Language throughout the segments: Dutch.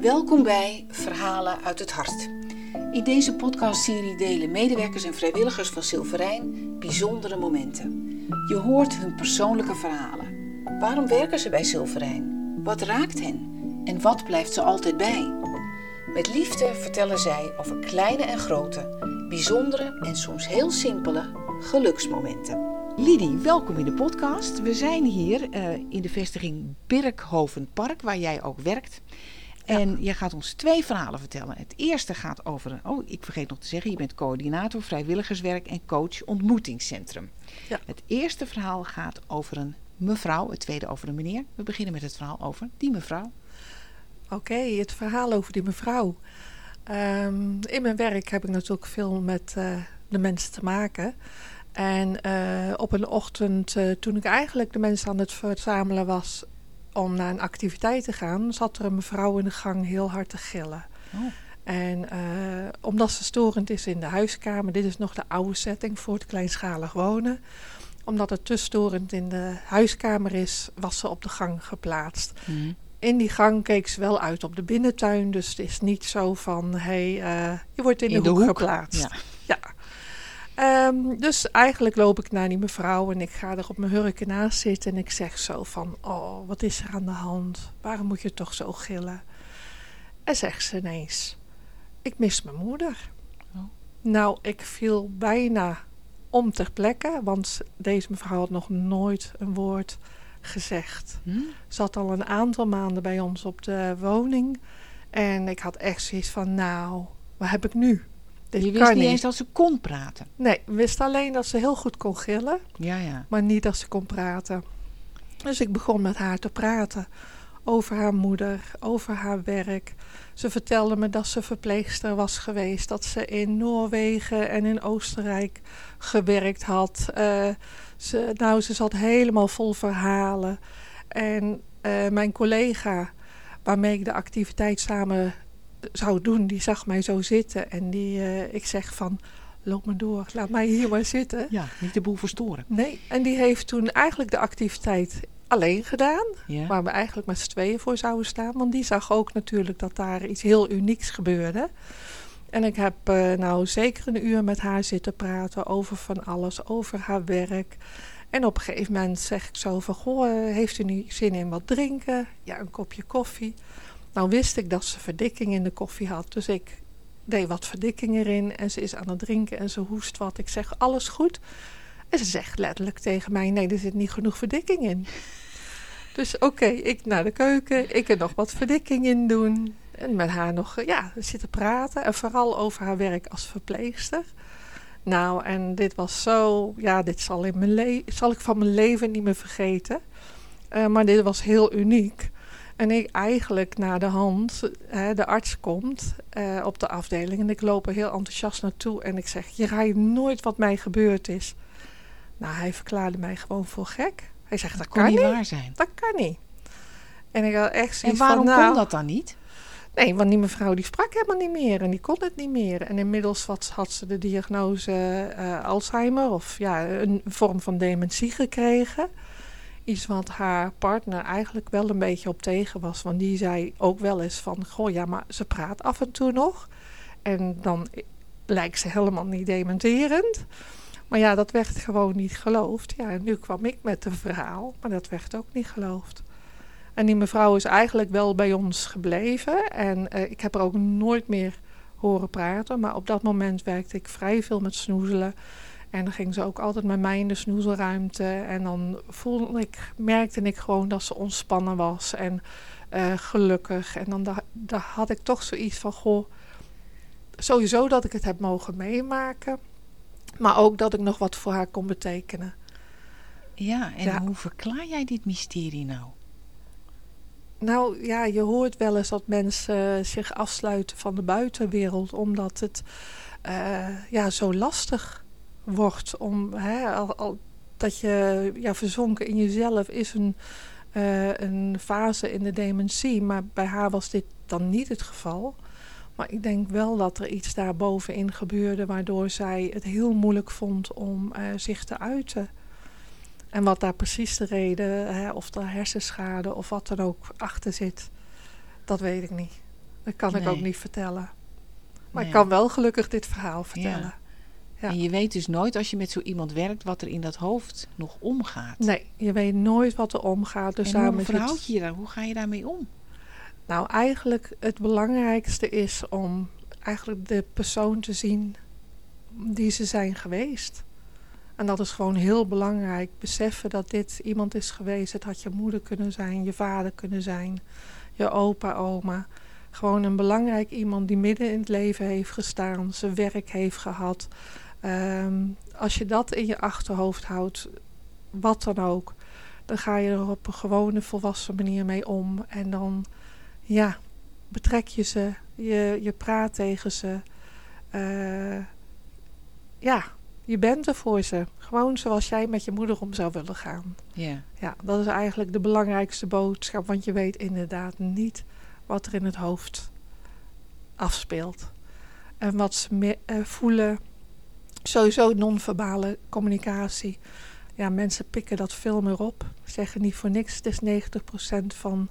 Welkom bij Verhalen uit het Hart. In deze podcastserie delen medewerkers en vrijwilligers van Silverijn bijzondere momenten. Je hoort hun persoonlijke verhalen. Waarom werken ze bij Silverijn? Wat raakt hen? En wat blijft ze altijd bij? Met liefde vertellen zij over kleine en grote, bijzondere en soms heel simpele geluksmomenten. Lidie, welkom in de podcast. We zijn hier uh, in de vestiging Birkhoven Park, waar jij ook werkt. En je gaat ons twee verhalen vertellen. Het eerste gaat over, oh ik vergeet nog te zeggen, je bent coördinator vrijwilligerswerk en coach ontmoetingscentrum. Ja. Het eerste verhaal gaat over een mevrouw, het tweede over een meneer. We beginnen met het verhaal over die mevrouw. Oké, het verhaal over die mevrouw. Um, in mijn werk heb ik natuurlijk veel met uh, de mensen te maken. En uh, op een ochtend, uh, toen ik eigenlijk de mensen aan het verzamelen was om naar een activiteit te gaan, zat er een mevrouw in de gang heel hard te gillen. Oh. En uh, omdat ze storend is in de huiskamer, dit is nog de oude setting voor het kleinschalig wonen. Omdat het te storend in de huiskamer is, was ze op de gang geplaatst. Mm. In die gang keek ze wel uit op de binnentuin, dus het is niet zo van, hé, hey, uh, je wordt in, in de, hoek, hoek, geplaatst. Ja. ja. Um, dus eigenlijk loop ik naar die mevrouw en ik ga er op mijn hurken naast zitten. En ik zeg zo van, oh, wat is er aan de hand? Waarom moet je toch zo gillen? En zegt ze ineens, ik mis mijn moeder. Oh. Nou, ik viel bijna om ter plekke, want deze mevrouw had nog nooit een woord gezegd. Hm? Zat al een aantal maanden bij ons op de woning. En ik had echt zoiets van, nou, wat heb ik nu? Je wist niet, eens dat ze kon praten? Nee, wist alleen dat ze heel goed kon gillen. Ja, ja. Maar niet dat ze kon praten. Dus ik begon met haar te praten over haar moeder, over haar werk. Ze vertelde me dat ze verpleegster was geweest, dat ze in Noorwegen en in Oostenrijk gewerkt had. Uh, ze, nou, ze zat helemaal vol verhalen. En uh, mijn collega, waarmee ik de activiteit samen zou doen, die zag mij zo zitten. En die, uh, ik zeg van, loop maar door, laat mij hier maar zitten. Ja, niet de boel verstoren. Nee, en die heeft toen eigenlijk de activiteit alleen gedaan. Waar we eigenlijk met z'n tweeën voor zouden staan. Want die zag ook natuurlijk dat daar iets heel unieks gebeurde. En ik heb uh, nou zeker een uur met haar zitten praten over van alles, over haar werk. En op een gegeven moment zeg ik zo van, goh, eh, heeft u nu zin in wat drinken? Ja, een kopje koffie. Nou wist ik dat ze verdikking in de koffie had. Dus ik deed wat verdikking erin. En ze is aan het drinken en ze hoest wat. Ik zeg, alles goed? En ze zegt letterlijk tegen mij, nee, er zit niet genoeg verdikking in. Dus oké, ik naar de keuken. Ik er nog wat verdikking in doen. En met haar nog ja, zitten praten. En vooral over haar werk als verpleegster. Nou, en dit was zo... Ja, dit zal, in mijn zal ik van mijn leven niet meer vergeten. Uh, maar dit was heel uniek. En ik eigenlijk naar de hand, hè, de arts komt uh, op de afdeling en ik loop er heel enthousiast naartoe en ik zeg, je raadt nooit wat mij gebeurd is. Nou, hij verklaarde mij gewoon voor gek. Hij zegt, dat, dat kan niet waar zijn. Dat kan niet. En ik had echt En waarom van, nou, kon dat dan niet? Nee, want die mevrouw die sprak helemaal niet meer en die kon het niet meer. En inmiddels had, had ze de diagnose uh, Alzheimer of ja, een vorm van dementie gekregen iets wat haar partner eigenlijk wel een beetje op tegen was. Want die zei ook wel eens van, goh ja, maar ze praat af en toe nog. En dan lijkt ze helemaal niet dementerend. Maar ja, dat werd gewoon niet geloofd. Ja, en nu kwam ik met een verhaal, maar dat werd ook niet geloofd. En die mevrouw is eigenlijk wel bij ons gebleven. En uh, ik heb er ook nooit meer horen praten. Maar op dat moment werkte ik vrij veel met snoezelen. En dan ging ze ook altijd met mij in de snoezelruimte. En dan voelde ik, merkte ik gewoon dat ze ontspannen was en uh, gelukkig. En dan da, had ik toch zoiets van, goh, sowieso dat ik het heb mogen meemaken. Maar ook dat ik nog wat voor haar kon betekenen. Ja, en hoe verklaar jij dit mysterie nou? Nou ja, je hoort wel eens dat mensen zich afsluiten van de buitenwereld omdat het uh, ja, zo lastig wordt. Om, hè, al, al, dat je ja, verzonken in jezelf is een, uh, een fase in de dementie. Maar bij haar was dit dan niet het geval. Maar ik denk wel dat er iets daar bovenin gebeurde... waardoor zij het heel moeilijk vond om uh, zich te uiten. En wat daar precies de reden, hè, of er hersenschade of wat dan ook achter zit... dat weet ik niet. Dat kan ik ook niet vertellen. Maar ik kan wel gelukkig dit verhaal vertellen. Ja. En je weet dus nooit als je met zo iemand werkt wat er in dat hoofd nog omgaat. Nee, je weet nooit wat er omgaat. Dus en hoe verhoud je je daar? Hoe ga je daarmee om? Nou, eigenlijk het belangrijkste is om eigenlijk de persoon te zien die ze zijn geweest. En dat is gewoon heel belangrijk. Beseffen dat dit iemand is geweest. Het had je moeder kunnen zijn, je vader kunnen zijn, je opa, oma. Gewoon een belangrijk iemand die midden in het leven heeft gestaan, zijn werk heeft gehad. Ehm, als je dat in je achterhoofd houdt, wat dan ook, dan ga je er op een gewone volwassen manier mee om. En dan ja, betrek je ze, je, je praat tegen ze. Eh, ja, je bent er voor ze. Gewoon zoals jij met je moeder om zou willen gaan. Ja. Ja, dat is eigenlijk de belangrijkste boodschap, want je weet inderdaad niet wat er in het hoofd afspeelt. En wat ze me- eh, voelen. Sowieso non-verbale communicatie. Ja, mensen pikken dat veel meer op. Zeggen niet voor niks, het is 90% van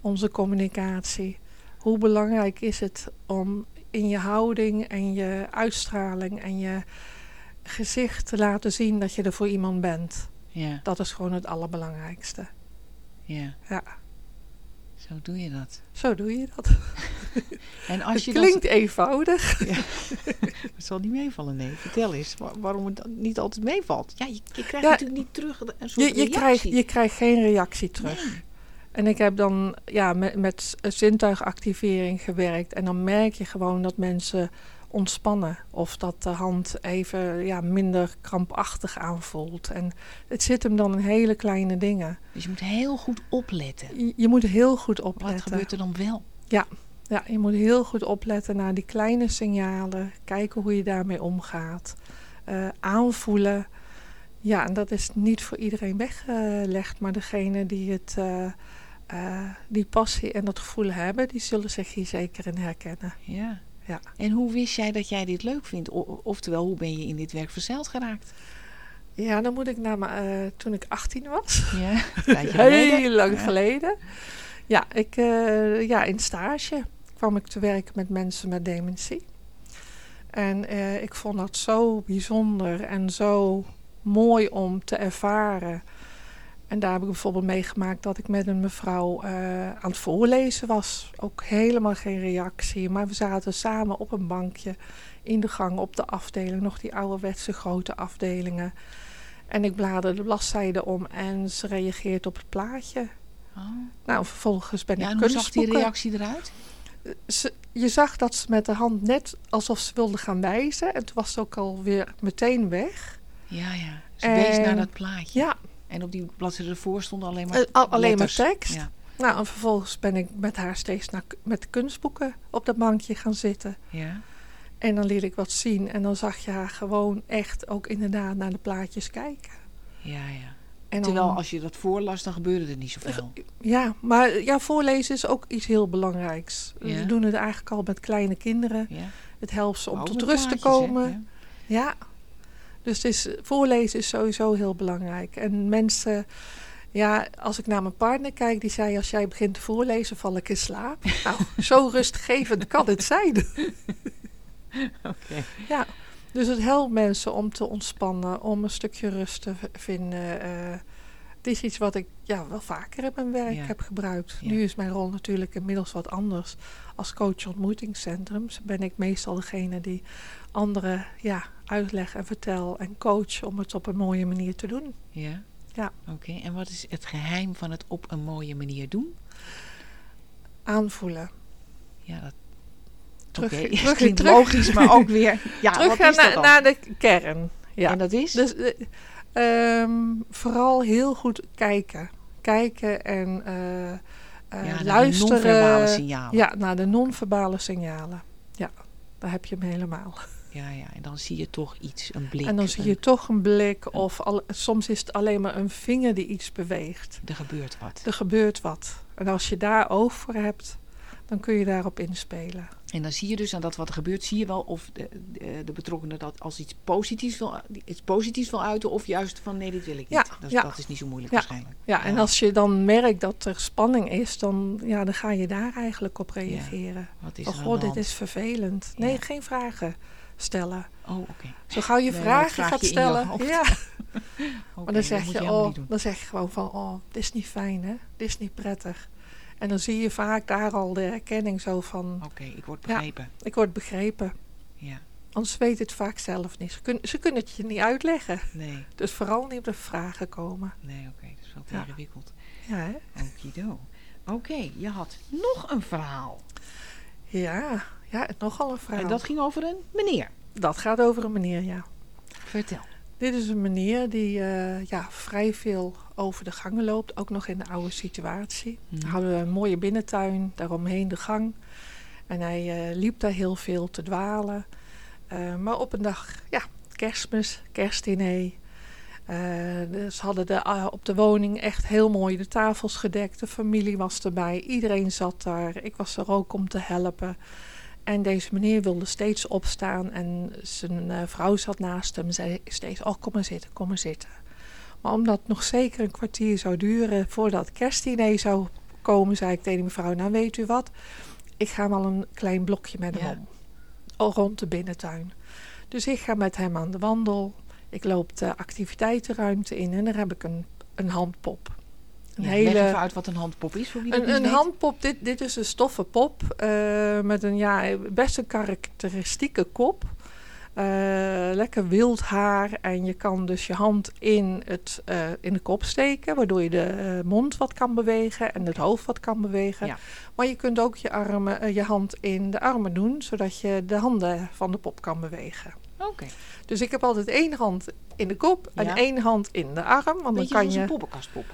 onze communicatie. Hoe belangrijk is het om in je houding en je uitstraling en je gezicht te laten zien dat je er voor iemand bent. Ja. Dat is gewoon het allerbelangrijkste. Ja. Ja, Zo doe je dat. zo doe je dat. En als Het je klinkt eenvoudig. dat... Het zal niet meevallen, nee. Vertel eens wa- waarom het niet altijd meevalt. Ja, je, je krijgt Ja, natuurlijk niet terug een soort Je, je, reactie. krijgt, je krijgt geen reactie terug. Nee. En ik heb dan ja, met, met zintuigactivering gewerkt. En dan merk je gewoon dat mensen ontspannen. Of dat de hand even ja, minder krampachtig aanvoelt. En het zit hem dan in hele kleine dingen. Dus je moet heel goed opletten. Je, je moet heel goed Wat opletten. gebeurt er dan wel? Ja, je moet heel goed opletten naar die kleine signalen. Kijken hoe je daarmee omgaat. eh, aanvoelen. Ja, en dat is niet voor iedereen weggelegd. Maar degene die het, eh, eh, die passie en dat gevoel hebben, die zullen zich hier zeker in herkennen. Ja. Ja. En hoe wist jij dat jij dit leuk vindt? O- oftewel, hoe ben je in dit werk verzeild geraakt? Ja, dan moet ik naar mijn, eh, toen ik 18 was. Ja, een. Heel lang Ja. geleden. Ja, ik, eh, ja, in stage kwam ik te werken met mensen met dementie. En eh, ik vond dat zo bijzonder en zo mooi om te ervaren. En daar heb ik bijvoorbeeld meegemaakt dat ik met een mevrouw eh, aan het voorlezen was. Ook helemaal geen reactie. Maar we zaten samen op een bankje in de gang op de afdeling. Nog die ouderwetse grote afdelingen. En ik bladerde de bladzijde om en ze reageert op het plaatje. Oh. Nou, vervolgens ben Ja, ik en hoe zag die kunstboeken. reactie eruit? Ze, je zag dat ze met de hand net alsof ze wilde gaan wijzen. En toen was ze ook alweer meteen weg. Ja, ja. Ze wees En- naar dat plaatje. Ja, En op die bladzijde ervoor stonden alleen maar eh, al- alleen maar tekst. Ja. Nou, en vervolgens ben ik met haar steeds naar, met kunstboeken op dat bankje gaan zitten. ja. En dan liet ik wat zien. En dan zag je haar gewoon echt ook inderdaad naar de plaatjes kijken. Ja, ja. En dan- Terwijl als je dat voorlas, dan gebeurde er niet zoveel. Ja, maar ja, voorlezen is ook iets heel belangrijks. Ja. We doen het eigenlijk al met kleine kinderen. Ja. Het helpt ze om tot rust te hè? komen. Ja. Ja, dus het is, voorlezen is sowieso heel belangrijk. En mensen, ja, als ik naar mijn partner kijk, die zei: Als jij begint te voorlezen, val ik in slaap. nou, zo rustgevend kan het zijn. Oké. ja, dus het helpt mensen om te ontspannen, om een stukje rust te vinden. eh. het is iets wat ik ja, wel vaker in mijn werk Ja. heb gebruikt. Ja. Nu is mijn rol natuurlijk inmiddels wat anders. Als coach ontmoetingscentrums ben ik meestal degene die anderen ja, uitleg en vertel en coach om het op een mooie manier te doen. Ja. Ja. Oké. En wat is het geheim van het op een mooie manier doen? Aanvoelen. Ja, dat... Terug, terug, terug, logisch, maar ook weer... Ja, terug wat gaan is dat naar, naar de kern. Ja. En dat is? Dus eh, ehm, vooral heel goed kijken. Kijken en eh, eh, ja, naar de luisteren. non-verbale signalen. Ja, naar de non-verbale signalen. Ja, daar heb je hem helemaal. ja, ja. En dan zie je toch iets, een blik. en dan zie een- je toch een blik of al, soms is het alleen maar een vinger die iets beweegt. Er gebeurt wat. Er gebeurt wat. En als je daar oog voor hebt, dan kun je daarop inspelen. En dan zie je dus aan dat wat er gebeurt, zie je wel of de, de, de betrokkenen dat als iets positiefs wil, iets positiefs wil uiten, of juist van nee, dit wil ik niet. Dat, Ja. dat is niet zo moeilijk Ja. waarschijnlijk. Ja, en als je dan merkt dat er spanning is, dan, ja, dan ga je daar eigenlijk op reageren. Wat is Oh dit is vervelend. Nee, geen vragen stellen. Oh, oké. Zo gauw je Nee, vragen gaat je stellen, ja, maar dan zeg, je, helemaal oh, dan zeg je gewoon van, oh, dit is niet fijn hè, dit is niet prettig. En dan zie je vaak daar al de erkenning zo van, Oké, ik word Ja. begrepen. ik word begrepen. Ja. Anders weet het vaak zelf niet. Ze, kunnen ze kunnen het je niet uitleggen. Nee, Dus vooral niet op de vragen komen. nee, oké. Dat is wel te Ja. ingewikkeld. Ja, hè? Okido. Oké, je had nog een verhaal. Ja, ja, nogal een verhaal. En dat ging over een meneer. dat gaat over een meneer, ja. Vertel. Dit is een meneer die eh, ja, vrij veel over de gangen loopt, ook nog in de oude situatie. Mhm. We hadden een mooie binnentuin, daaromheen de gang. En hij eh, liep daar heel veel te dwalen. Eh, maar op een dag, ja, kerstmis, kerstdiner. Eh, dus hadden de, op de woning echt heel mooi de tafels gedekt. De familie was erbij, iedereen zat daar. Ik was er ook om te helpen. En deze meneer wilde steeds opstaan en zijn eh, vrouw zat naast hem en zei steeds, oh kom maar zitten, kom maar zitten. Maar omdat het nog zeker een kwartier zou duren voordat kerstdiner zou komen, zei ik tegen die mevrouw, nou weet u wat, ik ga wel een klein blokje met hem Ja. om. Al rond de binnentuin. Dus ik ga met hem aan de wandel. Ik loop de activiteitenruimte in en daar heb ik een, een handpop. Een Ja, hele... Leg even uit wat een handpop is, voor wie Een, een handpop, dit, dit is een stoffen pop eh, met een ja, best een karakteristieke kop. Eh, lekker wild haar en je kan dus je hand in, het, eh, in de kop steken, waardoor je de mond wat kan bewegen en het hoofd wat kan bewegen. Ja. Maar je kunt ook je, armen, je hand in de armen doen, zodat je de handen van de pop kan bewegen. Oké. Dus ik heb altijd één hand in de kop en Ja. één hand in de arm, want dan Beetje kan zoals je... een poppenkastpop.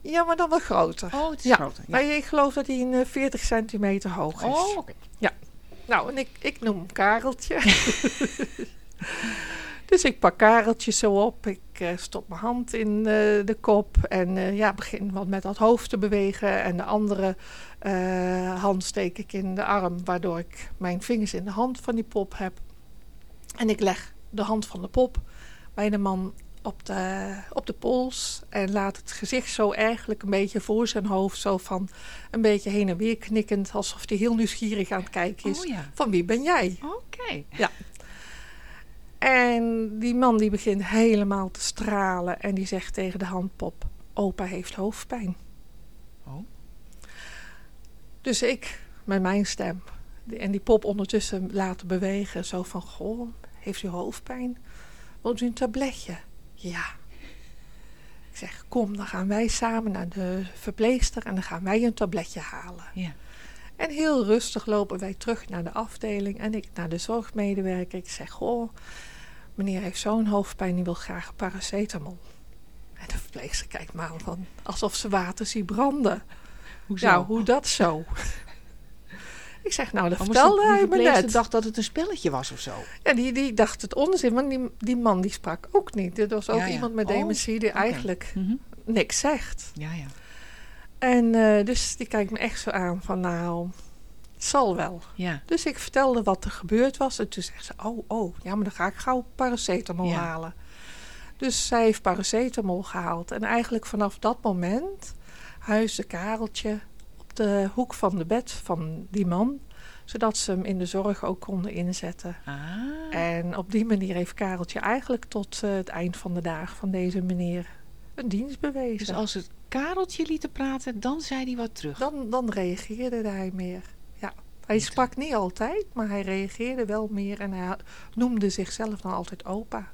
Ja, maar dan wat groter. Oh, het is Ja. groter. Ja. Maar ik geloof dat hij een eh, 40 centimeter hoog is. Oh, oké. Nou, en ik, ik noem hem Kareltje. dus ik pak Kareltje zo op. Ik eh, stop mijn hand in eh, de kop. En eh, ja, begin wat met dat hoofd te bewegen. En de andere eh, hand steek ik in de arm. Waardoor ik mijn vingers in de hand van die pop heb. En ik leg de hand van de pop bij de man op de, op de pols. En laat het gezicht zo eigenlijk een beetje voor zijn hoofd. Zo van een beetje heen en weer knikkend. Alsof hij heel nieuwsgierig aan het kijken is. Oh ja. Van wie ben jij? Oké. En die man die begint helemaal te stralen. En die zegt tegen de handpop. Opa heeft hoofdpijn. Oh. Dus ik met mijn stem. En die pop ondertussen laten bewegen. Zo van, goh, heeft u hoofdpijn? Wilt u een tabletje? Ja. Ik zeg, kom, dan gaan wij samen naar de verpleegster en dan gaan wij een tabletje halen. Ja. En heel rustig lopen wij terug naar de afdeling en ik naar de zorgmedewerker. Ik zeg, goh, meneer heeft zo'n hoofdpijn, die wil graag paracetamol. En de verpleegster kijkt me aan van, alsof ze water ziet branden. Hoezo? Nou, hoe dat zo? Ik zeg, nou, dat Oh, maar vertelde hij me net. dacht dat het een spelletje was of zo. Ja, die, die dacht het onzin, want die, die man die sprak ook niet. Dit was ook Ja, ja. iemand met Oh, dementie die eigenlijk Mhm. niks zegt. Ja, ja. En eh, dus die kijkt me echt zo aan van, nou, het zal wel. Ja. Dus ik vertelde wat er gebeurd was. En toen zegt ze, oh, oh, ja, maar dan ga ik gauw paracetamol Ja. halen. Dus zij heeft paracetamol gehaald. En eigenlijk vanaf dat moment huisde Kareltje de hoek van de bed van die man. Zodat ze hem in de zorg ook konden inzetten. Ah. En op die manier heeft Kareltje eigenlijk tot eh, het eind van de dag van deze meneer een dienst bewezen. Dus als het Kareltje liet praten, dan zei hij wat terug. Dan, dan reageerde hij meer. Ja. Hij sprak niet altijd, maar hij reageerde wel meer en hij noemde zichzelf dan altijd opa.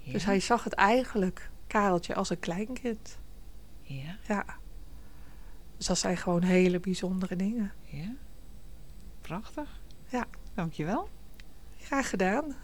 Ja. Dus hij zag het eigenlijk, Kareltje, als een kleinkind. Ja, Ja. Dus dat zijn gewoon hele bijzondere dingen. Ja, prachtig. Ja. Dankjewel. Graag gedaan.